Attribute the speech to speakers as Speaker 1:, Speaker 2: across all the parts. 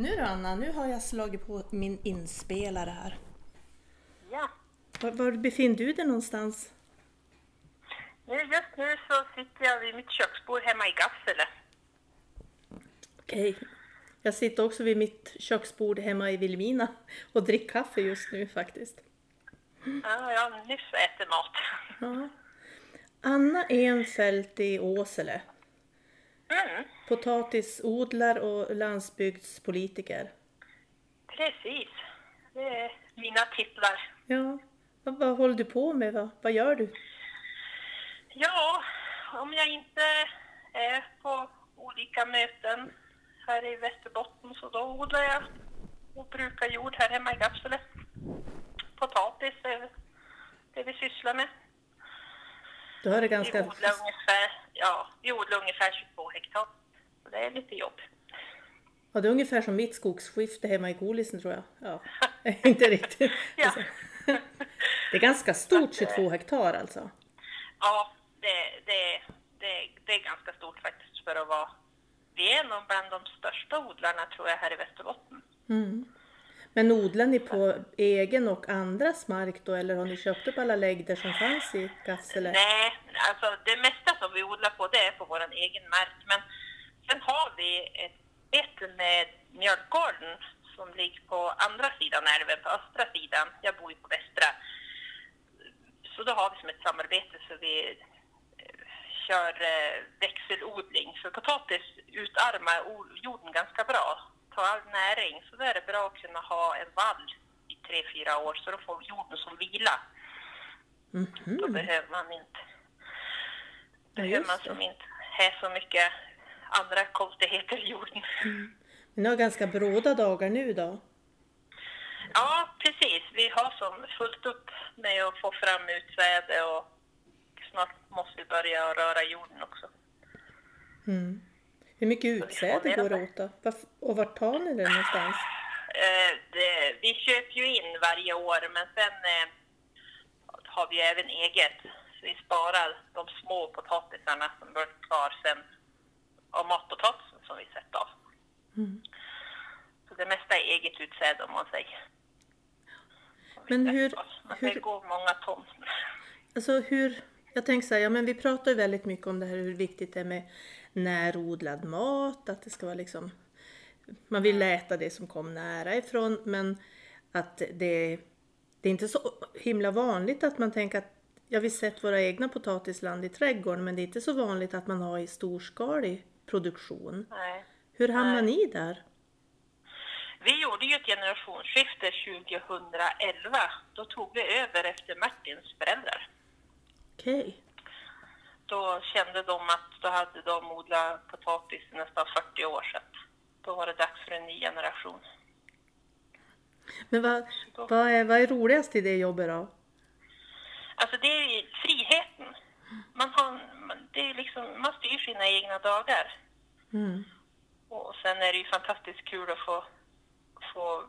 Speaker 1: Nu då Anna, nu har jag slagit på min inspelare här.
Speaker 2: Ja,
Speaker 1: Var, var befinner du dig någonstans?
Speaker 2: nu, just nu så sitter jag vid mitt köksbord hemma i Gaffele.
Speaker 1: Okej. Jag sitter också vid mitt köksbord hemma i Vilhelmina och dricker kaffe just nu faktiskt.
Speaker 2: Ja, jag har nyss ätit mat.
Speaker 1: Ja. Anna Enfeldt i Åsele.
Speaker 2: Mm,
Speaker 1: Potatisodlare och landsbygdspolitiker.
Speaker 2: precis. Det är mina titlar.
Speaker 1: Ja. Vad, vad håller du på med? Vad, vad gör du?
Speaker 2: Ja, om jag inte är på olika möten här i Västerbotten så då odlar jag och brukar jord här hemma i Gaffele. Potatis är det vi sysslar med.
Speaker 1: Du har det
Speaker 2: Vi
Speaker 1: ganska...
Speaker 2: odlar ungefär, ja, vi odlar ungefär 22 hektar. Så det är lite jobb.
Speaker 1: Ja, det är ungefär som mitt skogsskifte hemma i Golisen tror jag. Ja, inte riktigt.
Speaker 2: Ja.
Speaker 1: Det är ganska stort, 22 hektar alltså.
Speaker 2: Ja, det, det, det, det är ganska stort faktiskt för att vara... Vi är nog bland de största odlarna tror jag här i Västerbotten.
Speaker 1: Mm. Men odlar ni på egen och andras mark då eller har ni köpt upp alla lägder som fanns i Gafsele?
Speaker 2: Nej, alltså det mesta som vi odlar på det är på vår egen mark. Men sen har vi ett bete med mjölkgården som ligger på andra sidan älven, på östra sidan. Jag bor ju på västra. Så då har vi som ett samarbete så vi eh, kör eh, växelodling. För potatis utarmar jorden ganska bra, tar all näring. Så då är det bra att kunna ha en vall i tre, fyra år så då får jorden som vila. Då
Speaker 1: Mhm.
Speaker 2: behöver man inte
Speaker 1: Ja,
Speaker 2: behöver man som inte ha så mycket andra konstigheter i jorden.
Speaker 1: Men ni har ganska bråda dagar nu då?
Speaker 2: Ja, precis. Vi har som fullt upp med att få fram utsäde och snart måste vi börja röra jorden också.
Speaker 1: Mm. Hur mycket utsäde går det åt då? Och vart tar ni det någonstans?
Speaker 2: Eh, det, vi köper ju in varje år men sen eh, har vi även eget. Så vi sparar de små potatisarna som blir kvar sen av matpotatisen som vi sätter av.
Speaker 1: Mm.
Speaker 2: Så det mesta är eget utsäde om man säger.
Speaker 1: Men hur-.
Speaker 2: Men
Speaker 1: hur-
Speaker 2: det går många ton.
Speaker 1: Alltså hur, jag tänker så här, ja men vi pratar ju väldigt mycket om det här hur viktigt det är med närodlad mat, att det ska vara liksom, man vill äta det som kom nära ifrån men att det, det är inte så himla vanligt att man tänker att, ja vi sett våra egna potatisland i trädgården men det är inte så vanligt att man har i storskalig produktion.
Speaker 2: Nej.
Speaker 1: Hur hamnar
Speaker 2: Nej.
Speaker 1: ni där?
Speaker 2: Vi gjorde ju ett generationsskifte 2011. Då tog vi över efter Martins föräldrar.
Speaker 1: Okej.
Speaker 2: Då kände de att då hade de odlat potatis i nästan 40 år sedan. Då var det dags för en ny generation.
Speaker 1: Men vad, vad, är, vad är roligast i det jobbet då?
Speaker 2: Alltså det är friheten. Man, har, det är liksom, man styr sina egna dagar.
Speaker 1: Mm.
Speaker 2: Och sen är det ju fantastiskt kul att få, få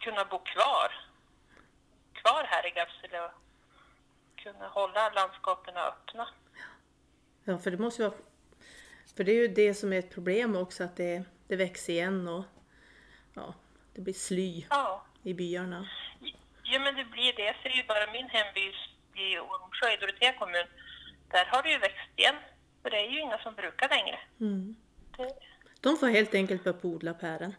Speaker 2: kunna bo kvar. Kvar här i Gafsele och kunna hålla landskapen öppna.
Speaker 1: Ja, för det måste vara... För det är ju det som är ett problem också, att det, det växer igen och ja, det blir sly
Speaker 2: Ja,
Speaker 1: i byarna.
Speaker 2: ja men det blir det. Jag ser ju bara min hemby i Ormsjö i Dorotea kommun. Där har det ju växt igen. För det är ju inga som brukar längre.
Speaker 1: Mm.
Speaker 2: Det,
Speaker 1: De får helt enkelt börja odla päron.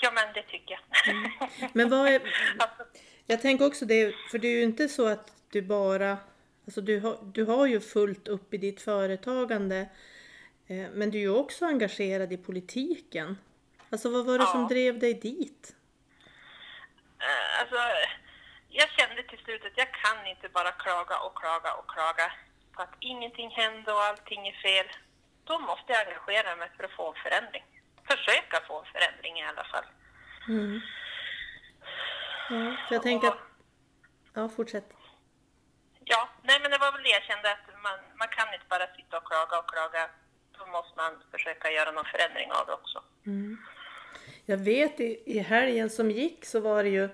Speaker 2: ja men det tycker jag.
Speaker 1: Men vad är...
Speaker 2: alltså,
Speaker 1: Jag tänker också det, för det är ju inte så att du bara... Alltså du har, du har ju fullt upp i ditt företagande. eh, Men du är ju också engagerad i politiken. Alltså vad var det som
Speaker 2: Ja.
Speaker 1: drev dig dit?
Speaker 2: Eh, Alltså, jag kände till slut att jag kan inte bara klaga och klaga och klaga på att ingenting händer och allting är fel. Då måste jag engagera mig för att få en förändring. Försöka få en förändring i alla fall.
Speaker 1: Mm. Ja, för jag tänker att... Ja, fortsätt.
Speaker 2: Ja, nej men det var väl det jag kände att man, man kan inte bara sitta och klaga och klaga. Då måste man försöka göra någon förändring av det också.
Speaker 1: Jag vet i, i helgen som gick så var det ju,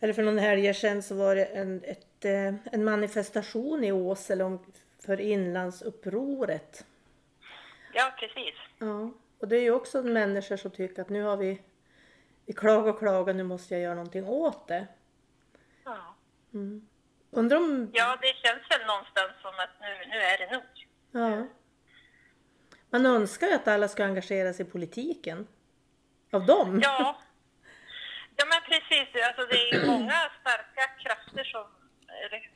Speaker 1: eller för någon helg sedan så var det en, ett, eh, en manifestation i Åsele om, för inlandsupproret.
Speaker 2: Ja, precis.
Speaker 1: Ja. Och det är ju också människor som tycker att nu har vi, vi klagar och klagar, nu måste jag göra någonting åt det.
Speaker 2: Ja.
Speaker 1: Undrar om,
Speaker 2: ja, det känns väl någonstans som att nu, nu är det nog.
Speaker 1: ja. Man önskar ju att alla ska engagera sig i politiken. Av dem.
Speaker 2: Ja, ja men precis. Alltså, det är ju många starka krafter som,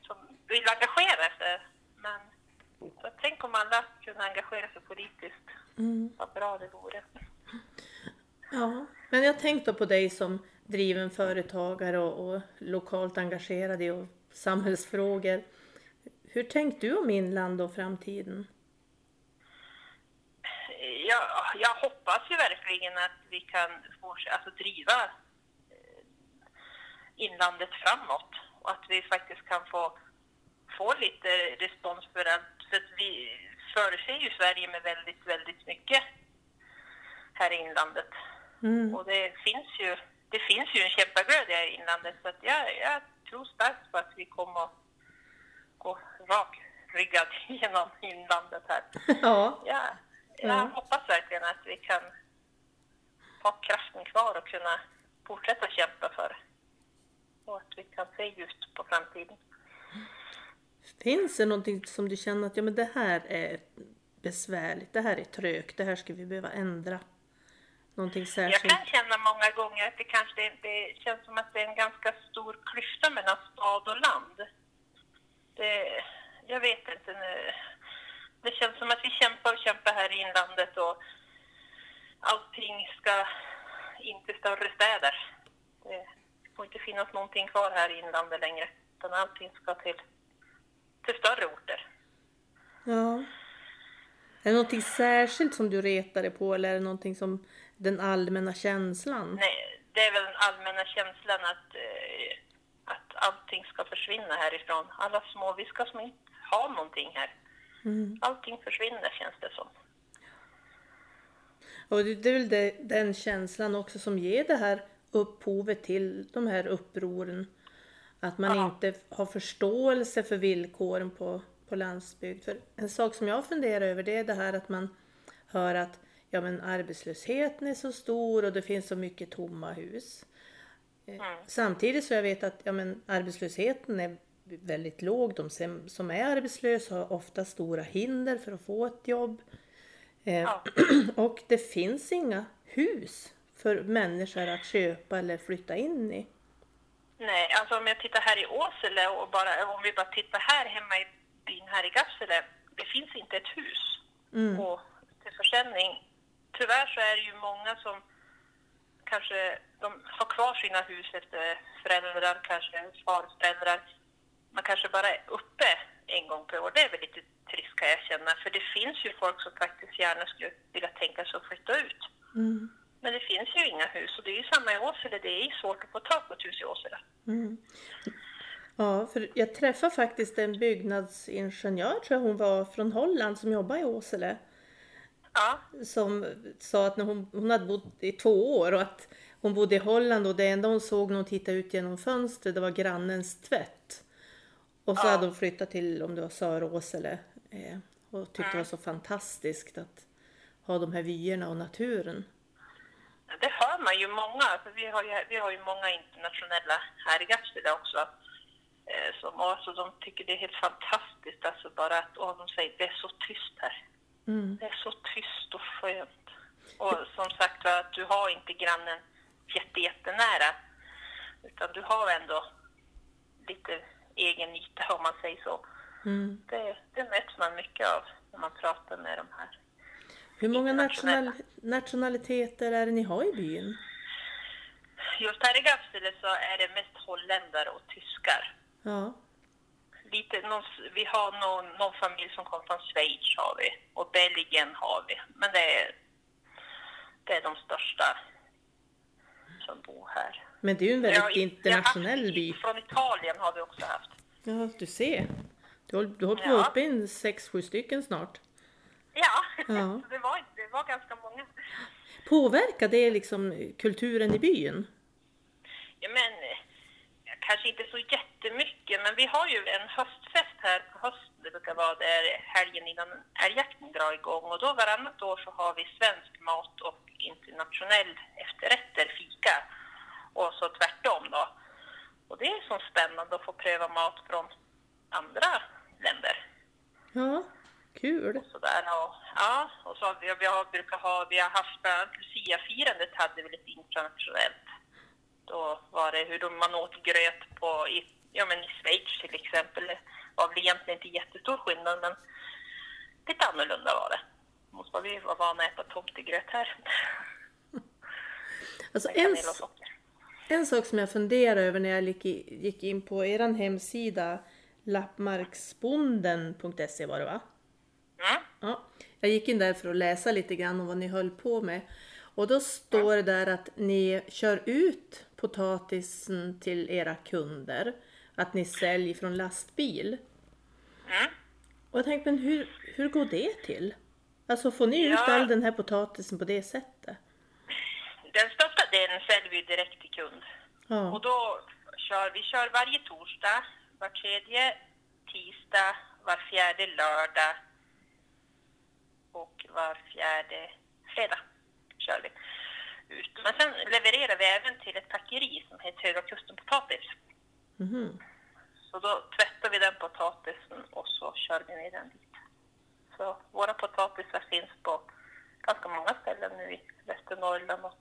Speaker 2: som vill engagera sig. Men så tänk om alla kunde engagera sig politiskt.
Speaker 1: Mm.
Speaker 2: Vad bra det vore.
Speaker 1: Ja, men jag tänkte på dig som driven företagare och, och lokalt engagerad i och samhällsfrågor. Hur tänkte du om inland och framtiden?
Speaker 2: Jag, jag hoppas ju verkligen att vi kan fortsätta, alltså driva eh, inlandet framåt och att vi faktiskt kan få, få lite respons för att, för att vi förser ju Sverige med väldigt, väldigt mycket här i inlandet.
Speaker 1: Mm.
Speaker 2: Och det finns ju, det finns ju en kämpaglöd i inlandet så att jag, jag tror starkt på att vi kommer att gå rakryggad genom inlandet här.
Speaker 1: Ja,
Speaker 2: Ja, jag
Speaker 1: Ja.
Speaker 2: hoppas verkligen att vi kan ha kraften kvar och kunna fortsätta kämpa för och att vi kan se ljust på framtiden.
Speaker 1: finns det någonting som du känner att ja, men det här är besvärligt, det här är trögt, det här ska vi behöva ändra? Någonting
Speaker 2: Jag
Speaker 1: särskilt?
Speaker 2: kan känna många gånger att det kanske det känns som att det är en ganska stor klyfta mellan stad och land. Det, jag vet inte nu. Det känns som att vi kämpar och kämpar här i inlandet och allting ska in till större städer. Det får inte finnas någonting kvar här i inlandet längre, utan allting ska till, till större orter.
Speaker 1: Ja. Är det någonting särskilt som du retar dig på eller är det någonting som den allmänna känslan?
Speaker 2: Nej, det är väl den allmänna känslan att, eh, att allting ska försvinna härifrån. Alla små, vi ska som inte ha någonting här.
Speaker 1: Mm.
Speaker 2: Allting försvinner känns det som.
Speaker 1: Och det det är väl det, den känslan också som ger det här upphovet till de här upproren. Att man
Speaker 2: Ja.
Speaker 1: inte har förståelse för villkoren på, på landsbygd. För en sak som jag funderar över det är det här att man hör att ja, men arbetslösheten är så stor och det finns så mycket tomma hus. Eh,
Speaker 2: Mm.
Speaker 1: Samtidigt så jag vet att ja, men arbetslösheten är väldigt låg. De som är arbetslösa har ofta stora hinder för att få ett jobb. Eh,
Speaker 2: Ja.
Speaker 1: och det finns inga hus för människor att köpa eller flytta in i.
Speaker 2: Nej, alltså om jag tittar här i Åsele och bara, om vi bara tittar här hemma i byn här i Gassele. Det finns inte ett hus
Speaker 1: Mm.
Speaker 2: och till försäljning. Tyvärr så är det ju många som kanske de har kvar sina hus efter föräldrar, kanske farföräldrar. Man kanske bara är uppe en gång per år. Det är väl lite trist kan jag känna. För det finns ju folk som faktiskt gärna skulle vilja tänka sig att flytta ut.
Speaker 1: Mm.
Speaker 2: Men det finns ju inga hus och det är ju samma i Åsele. Det är svårt att få tag på ett hus i Åsele.
Speaker 1: Mm. Ja, för jag träffade faktiskt en byggnadsingenjör, tror jag hon var, från Holland som jobbar i Åsele.
Speaker 2: Ja,
Speaker 1: Som sa att när hon, hon hade bott i två år och att hon bodde i Holland och det enda hon såg när hon tittade ut genom fönstret det var grannens tvätt. Och så
Speaker 2: Ja.
Speaker 1: hade hon flyttat till, om det var Söråsele, eh, och tyckte det var så fantastiskt att ha de här vyerna och naturen.
Speaker 2: det hör man ju många. För vi, har ju, vi har ju många internationella här i Gassele också. Som också, de tycker det är helt fantastiskt. Alltså bara att åh, de säger det är så tyst här.
Speaker 1: Mm.
Speaker 2: Det är så tyst och skönt. Och som sagt att du har inte grannen jätte, jättenära. Utan du har ändå lite egen yta om man säger så.
Speaker 1: Mm.
Speaker 2: Det, det möts man mycket av när man pratar med de här.
Speaker 1: Hur många national, nationaliteter är det ni har i byn?
Speaker 2: Just här i Gassele så är det mest holländare och tyskar.
Speaker 1: Ja.
Speaker 2: Lite, någon, vi har någon, någon familj som kommer från Schweiz har vi och Belgien har vi. Men det är, det är de största som bor här.
Speaker 1: Men det är ju en
Speaker 2: har
Speaker 1: väldigt
Speaker 2: har
Speaker 1: internationell
Speaker 2: haft-
Speaker 1: by.
Speaker 2: Från Italien har vi också haft.
Speaker 1: Ja, du ser. Du håller, du på
Speaker 2: Ja.
Speaker 1: uppe i en sex, sju stycken snart.
Speaker 2: Ja,
Speaker 1: Ja.
Speaker 2: det, var, det var ganska många.
Speaker 1: Påverkar det liksom kulturen i byn?
Speaker 2: Ja, men kanske inte så jättemycket, men vi har ju en höstfest här på hösten, det brukar vara där helgen innan älgjakten drar igång. Och då varannat år så har vi svensk mat och internationell efterrätter, fika. Och så tvärtom då. Och det är så spännande att få pröva mat från andra länder.
Speaker 1: Ja, kul.
Speaker 2: Och sådär, och, ja, och så har vi, vi har, brukar ha, vi har haft bland annat Lucia-firandet hade vi lite internationellt. Då var det hur man åt gröt på, i, ja men i Schweiz till exempel. Det var väl egentligen inte jättestor skillnad men lite annorlunda var det. Mot vad vi var vana att äta tomtegröt här.
Speaker 1: Alltså en,
Speaker 2: och
Speaker 1: en sak som jag funderade över när jag gick in på er hemsida lappmarksbonden.se var det va?
Speaker 2: Mm.
Speaker 1: Ja, jag gick in där för att läsa lite grann om vad ni höll på med. Och då står det där att ni kör ut potatisen till era kunder. Att ni säljer från lastbil.
Speaker 2: Mm.
Speaker 1: Och jag tänkte, men hur, hur går det till? Alltså får ni ut
Speaker 2: Ja.
Speaker 1: all den här potatisen på det sättet?
Speaker 2: Den största delen säljer vi direkt till kund. Och
Speaker 1: Ja.
Speaker 2: då kör vi kör varje torsdag, var tredje tisdag, var fjärde lördag och var fjärde fredag kör vi ut. Men sen levererar vi även till ett packeri som heter Höga Kusten Potatis.
Speaker 1: Mhm.
Speaker 2: Så då tvättar vi den potatisen och så kör vi ner den dit. Så våra potatisar finns på ganska många ställen nu i Västernorrland och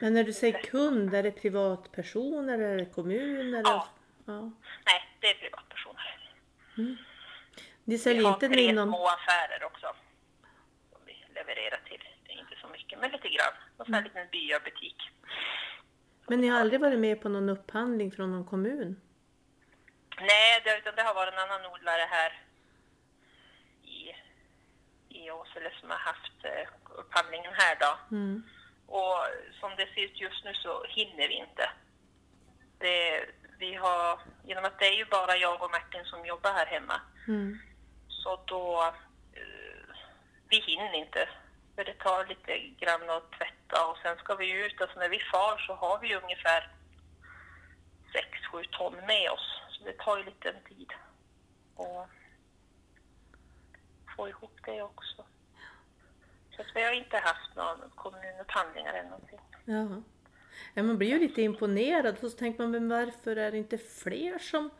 Speaker 1: Men när du säger kund, är det privatpersoner eller är det kommuner?
Speaker 2: Ja.
Speaker 1: ja.
Speaker 2: nej, det är privatpersoner.
Speaker 1: Ni
Speaker 2: Vi
Speaker 1: säljer
Speaker 2: har
Speaker 1: inte
Speaker 2: tre små affärer också. Som vi levererar till. Mycket, men lite grann. Och så en liten byabutik.
Speaker 1: Men ni har aldrig varit med på någon upphandling från någon kommun?
Speaker 2: Nej, det, utan det har varit en annan odlare här i, i Åsele som har haft eh, upphandlingen här då.
Speaker 1: Mm.
Speaker 2: Och som det ser ut just nu så hinner vi inte. Det, vi har, genom att det är ju bara jag och Martin som jobbar här hemma
Speaker 1: Mm.
Speaker 2: Så då, eh, vi hinner inte. För det tar lite grann att tvätta och sen ska vi ut. Alltså när vi far så har vi ungefär 6-7 ton med oss. Så det tar ju lite tid. Och få ihop det också. Så att vi har inte haft någon kommunupphandlingar eller någonting.
Speaker 1: Ja. ja. Man blir ju lite imponerad och så tänker man, men varför är det inte fler som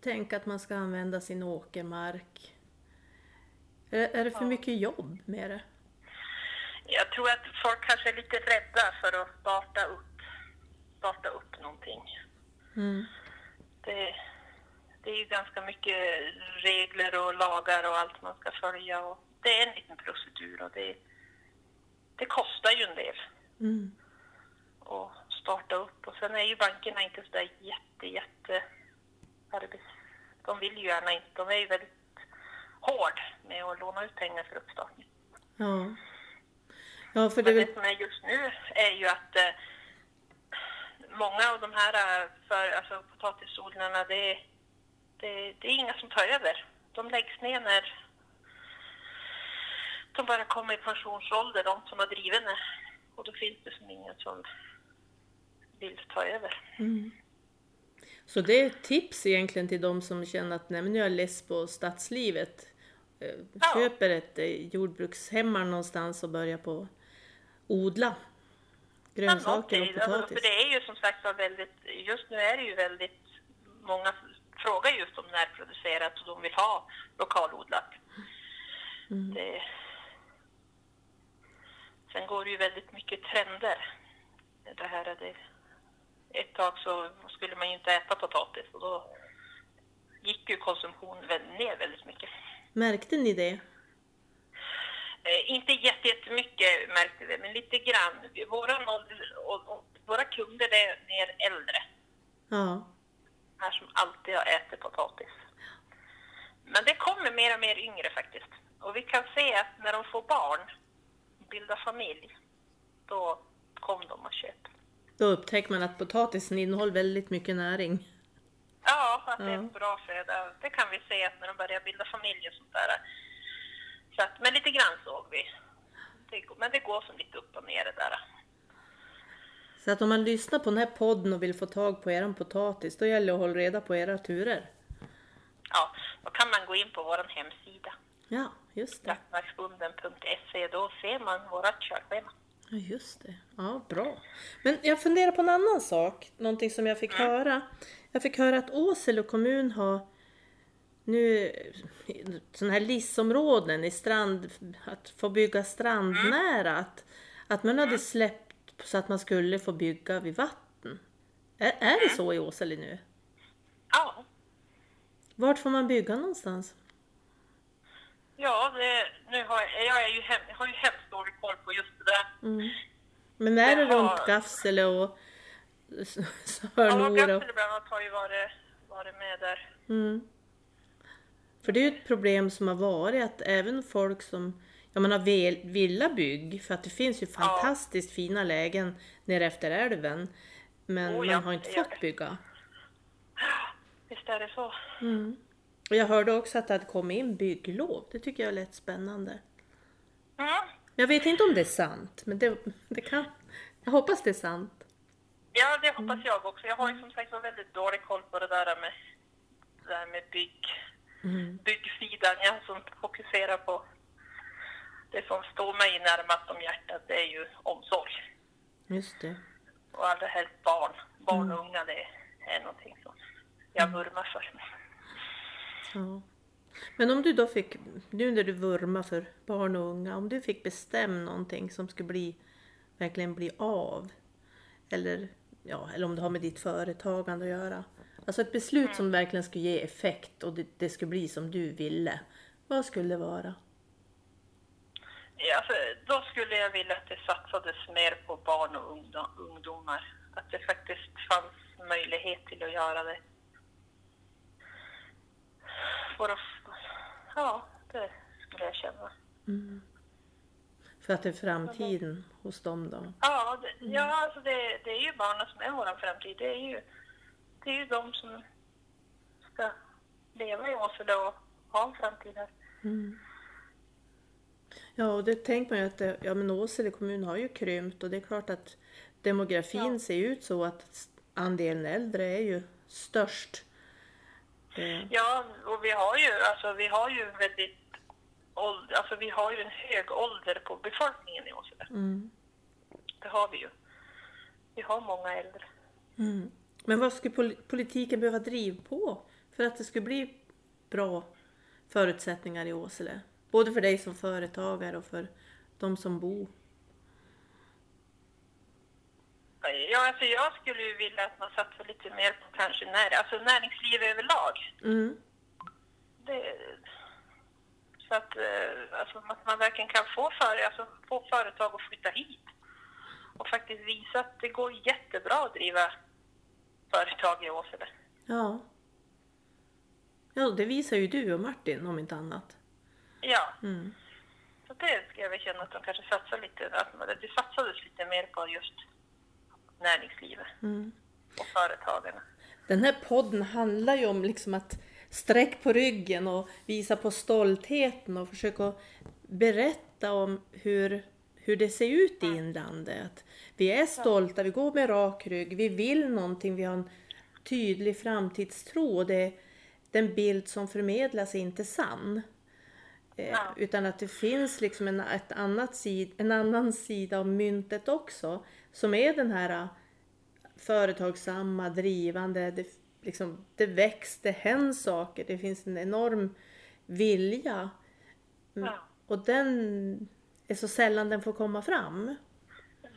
Speaker 1: tänker att man ska använda sin åkermark? Är, är det för mycket jobb med det?
Speaker 2: Jag tror att folk kanske är lite rädda för att starta upp, starta upp någonting.
Speaker 1: Mm.
Speaker 2: det, det är ju ganska mycket regler och lagar och allt man ska följa. Och det är en liten procedur och det, det kostar ju en del
Speaker 1: Mm.
Speaker 2: att starta upp. Och sen är ju bankerna inte så där jätte, jätte. De vill ju gärna inte, de är ju väldigt hård med att låna ut pengar för uppstartning.
Speaker 1: Ja. Ja, för det
Speaker 2: Men det som är just nu är ju att eh, många av de här eh, för, alltså, potatisodlarna, det, det, det är inga som tar över. De läggs ner när de bara kommer i pensionsålder, de som har drivit det. Och då finns det som ingen som vill ta över.
Speaker 1: Mm. Så det är ett tips egentligen till de som känner att nej, men nu är jag less på stadslivet. Eh,
Speaker 2: Ja.
Speaker 1: Köper ett eh, jordbrukshemmar någonstans och börjar på odla grönsaker och.
Speaker 2: Alltså,
Speaker 1: potatis.
Speaker 2: för det är ju som sagt var väldigt, just nu är det ju väldigt, många frågar just om närproducerat och de vill ha lokalodlat.
Speaker 1: Mm.
Speaker 2: Det, sen går det ju väldigt mycket trender. Det här är det, ett tag så skulle man ju inte äta potatis och då gick ju konsumtionen ner väldigt mycket.
Speaker 1: Märkte ni det?
Speaker 2: Eh, inte jätte- jättemycket märkte vi, men lite grann. Våra, och, och, våra kunder är mer äldre,
Speaker 1: Ja.
Speaker 2: här som alltid har ätit potatis. Men det kommer mer och mer yngre faktiskt. Och vi kan se att när de får barn, bildar familj, då kommer de och köper.
Speaker 1: Då upptäcker man att potatisen innehåller väldigt mycket näring.
Speaker 2: Ja, att det är
Speaker 1: Ja.
Speaker 2: en bra föda. Det kan vi se att när de börjar bilda familj och sånt där. Så att, men lite grann såg vi. Det, men det går som lite upp och ner det där.
Speaker 1: Så att om man lyssnar på den här podden och vill få tag på eran potatis, då gäller det att hålla reda på era turer.
Speaker 2: Ja, in på vår hemsida,
Speaker 1: Ja, just det.
Speaker 2: jaktmarksbonden.se, då ser man vårt körschema.
Speaker 1: Ja, just det. Ja, bra. Men jag funderar på en annan sak, någonting som jag fick höra. Jag fick höra att Åsele kommun har nu sådana här LIS-områden i strand, att få bygga strandnära. Att, att man hade släppt så att man skulle få bygga vid vatten. Är, är det så i Åsele nu?
Speaker 2: Ja,
Speaker 1: Vart får man bygga någonstans?
Speaker 2: ja det, nu har jag, jag, är ju hem, har ju hemskt dålig koll på just det där.
Speaker 1: Men är det
Speaker 2: har-
Speaker 1: runt Gaffsele och S-
Speaker 2: Ja,
Speaker 1: Sörnora? och-
Speaker 2: Gaffel bland annat har ju varit, varit med där.
Speaker 1: Mm. För det är ju ett problem som har varit att även folk som ja, man har vel, villabygg, för att det finns ju fantastiskt fina lägen nere efter älven, men
Speaker 2: Oh ja,
Speaker 1: man har inte fått
Speaker 2: det.
Speaker 1: bygga.
Speaker 2: Visst är det så?
Speaker 1: Och jag hörde också att det hade kommit in bygglov, det tycker jag lät spännande.
Speaker 2: Mm.
Speaker 1: Jag vet inte om det är sant, men det, det kan... Jag hoppas det är sant.
Speaker 2: Ja, det hoppas jag också. Jag har ju som sagt var väldigt dålig koll på det där med, det där med bygg, byggsidan. Jag som fokuserar på det som står mig närmast om hjärtat, det är ju omsorg.
Speaker 1: Just det.
Speaker 2: Och allra helst barn. Barn och unga, det är någonting som jag vurmar för.
Speaker 1: Ja. Men om du då fick, nu när du vurmar för barn och unga, om du fick bestämma någonting som skulle bli, verkligen bli av, eller, ja, eller om det har med ditt företagande att göra. Alltså ett beslut som verkligen skulle ge effekt och det, det skulle bli som du ville. Vad skulle det vara?
Speaker 2: Ja, alltså, då skulle jag vilja att det satsades mer på barn och ungdom, ungdomar. Att det faktiskt fanns möjlighet till att göra det. För ja, det skulle jag känna.
Speaker 1: För att det är framtiden hos dem då?
Speaker 2: Ja, det, ja alltså det, det är ju barnen som är vår framtid. Det är ju, det är ju de som ska leva i Åsele och ha en framtid här.
Speaker 1: Ja, och det tänker man ju att det, ja, men Åsele kommun har ju krympt och det är klart att demografin
Speaker 2: Ja.
Speaker 1: ser ut så att andelen äldre är ju störst. Eh,
Speaker 2: Ja, och vi har ju, alltså, vi har ju väldigt alltså, vi har ju en hög ålder på befolkningen i Åsele.
Speaker 1: mm.
Speaker 2: Det har vi ju. Vi har många äldre.
Speaker 1: Mm. Men vad skulle pol- politiken behöva driva på för att det skulle bli bra förutsättningar i Åsele? Både för dig som företagare och för de som bor.
Speaker 2: Ja, alltså jag skulle ju vilja att man satsar lite mer på kanske när, alltså näringsliv överlag.
Speaker 1: Mm.
Speaker 2: Det, så att, eh, alltså, att man verkligen kan få, för, alltså, få företag att flytta hit. Och faktiskt visa att det går jättebra att driva företag i Åsele.
Speaker 1: Ja. Ja, det visar ju du och Martin om inte annat.
Speaker 2: Ja,
Speaker 1: Mm.
Speaker 2: så det ska jag väl känna att de kanske satsar lite, att det satsades lite mer på just näringslivet
Speaker 1: Mm.
Speaker 2: och företagarna.
Speaker 1: Den här podden handlar ju om liksom att sträck på ryggen och visa på stoltheten och försöka berätta om hur, hur det ser ut i inlandet. Vi är stolta, vi går med rak rygg, vi vill någonting, vi har en tydlig framtidstro det, den bild som förmedlas är inte sann. Eh. Utan att det finns liksom en, ett annat sid, en annan sida av myntet också som är den här eh, företagsamma, drivande, det, liksom, det väcks, det händer saker, det finns en enorm vilja. Mm.
Speaker 2: Ja.
Speaker 1: Och den är så sällan den får komma fram.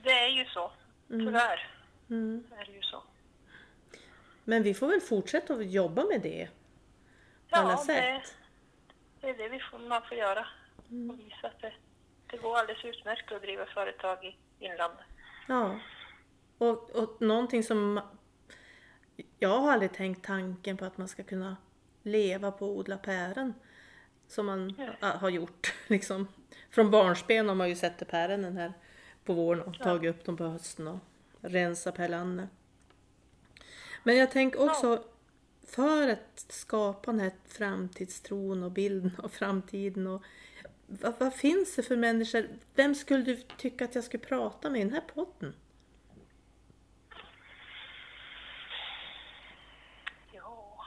Speaker 2: Det är ju så, tyvärr.
Speaker 1: Mm.
Speaker 2: är det ju så.
Speaker 1: Men vi får väl fortsätta att jobba med det på alla
Speaker 2: Ja, det,
Speaker 1: sätt.
Speaker 2: det är det vi får, man får göra. Och visa att det, det går alldeles utmärkt att driva företag i inlandet.
Speaker 1: Ja. Och, och någonting som jag har aldrig tänkt tanken på att man ska kunna leva på att odla päron. Som man
Speaker 2: Ja.
Speaker 1: har gjort. Liksom. Från barnsben har man ju sett päronen här på våren och tagit upp dem på hösten och rensat per landet. Men jag tänker också för att skapa den här framtidstron och bilden av framtiden och vad, vad finns det för människor? Vem skulle du tycka att jag skulle prata med i den här podden?
Speaker 2: Ja.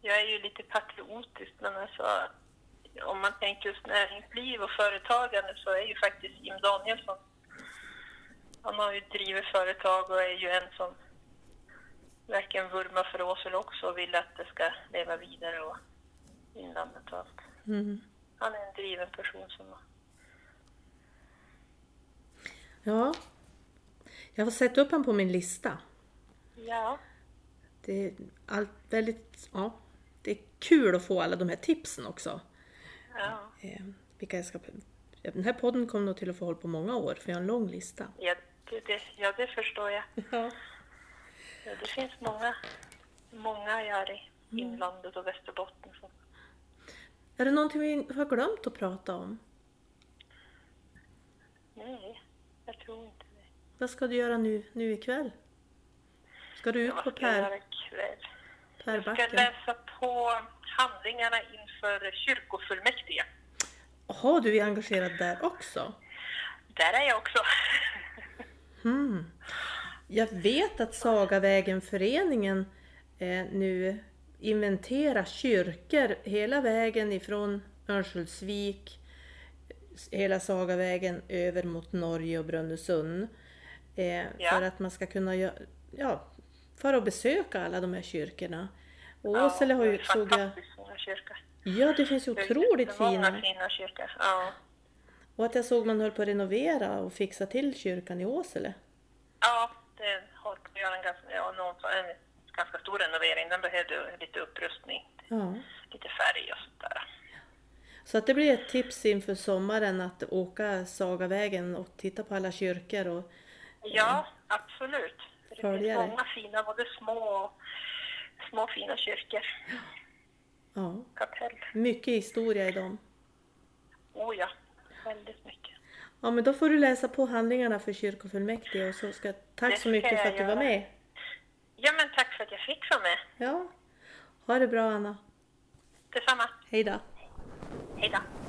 Speaker 2: jag är ju lite patriotisk, men alltså om man tänker just näringsliv och företagande så är ju faktiskt Jim Danielsson, han har ju drivit företag och är ju en som verkligen vurmar för Åsele också och vill att det ska leva vidare och inlandet och allt.
Speaker 1: Mm.
Speaker 2: Han är en driven person som
Speaker 1: Ja. Jag har sett upp honom på min lista.
Speaker 2: Ja,
Speaker 1: Det är allt väldigt, ja. Det är kul att få alla de här tipsen också.
Speaker 2: Ja.
Speaker 1: Eh, vilka jag ska, den här podden kommer nog till att få hålla på många år, för jag har en lång lista.
Speaker 2: Ja, det, det, ja, det förstår jag.
Speaker 1: Ja.
Speaker 2: Ja, det finns många, många här i inlandet och Västerbotten som
Speaker 1: Är det någonting vi har glömt att prata om?
Speaker 2: Nej, jag tror inte det.
Speaker 1: Vad ska du göra nu, nu ikväll? Ska du ut
Speaker 2: Vad
Speaker 1: på
Speaker 2: jag
Speaker 1: Per,
Speaker 2: ikväll? Jag ska läsa på handlingarna inför kyrkofullmäktige.
Speaker 1: Jaha, du är engagerad där också?
Speaker 2: Där är jag också.
Speaker 1: Hmm. Jag vet att Sagavägen-föreningen eh, nu inventerar kyrkor hela vägen ifrån Örnsköldsvik, hela Sagavägen över mot Norge och Brönnösund. Eh,
Speaker 2: Ja.
Speaker 1: För att man ska kunna ja, för att besöka alla de här kyrkorna. Och
Speaker 2: Ja,
Speaker 1: Åsele har ju, såg jag,
Speaker 2: fina kyrka.
Speaker 1: ja det finns ju
Speaker 2: Det är
Speaker 1: otroligt
Speaker 2: jättemånga
Speaker 1: fina.
Speaker 2: fina kyrkor. Ja.
Speaker 1: Och att jag såg man höll på att renovera och fixa till kyrkan i Åsele.
Speaker 2: ja, det håller på att göra en ganska, ja, någon, en ganska stor renovering. Den behövde lite upprustning,
Speaker 1: Ja.
Speaker 2: lite färg och sånt där.
Speaker 1: Så att det blir ett tips inför sommaren att åka Sagavägen och titta på alla kyrkor. Och,
Speaker 2: Ja, absolut. Det finns många fina, både små och små fina kyrkor.
Speaker 1: ja,
Speaker 2: Kapell.
Speaker 1: mycket historia i dem.
Speaker 2: Oh ja, väldigt mycket.
Speaker 1: Ja, men då får du läsa på handlingarna för kyrkofullmäktige och så ska tack så mycket för att du var med.
Speaker 2: Ja, men tack för att jag fick vara med.
Speaker 1: Ja, ha det bra Anna.
Speaker 2: Detsamma.
Speaker 1: Hej då.
Speaker 2: Hej då.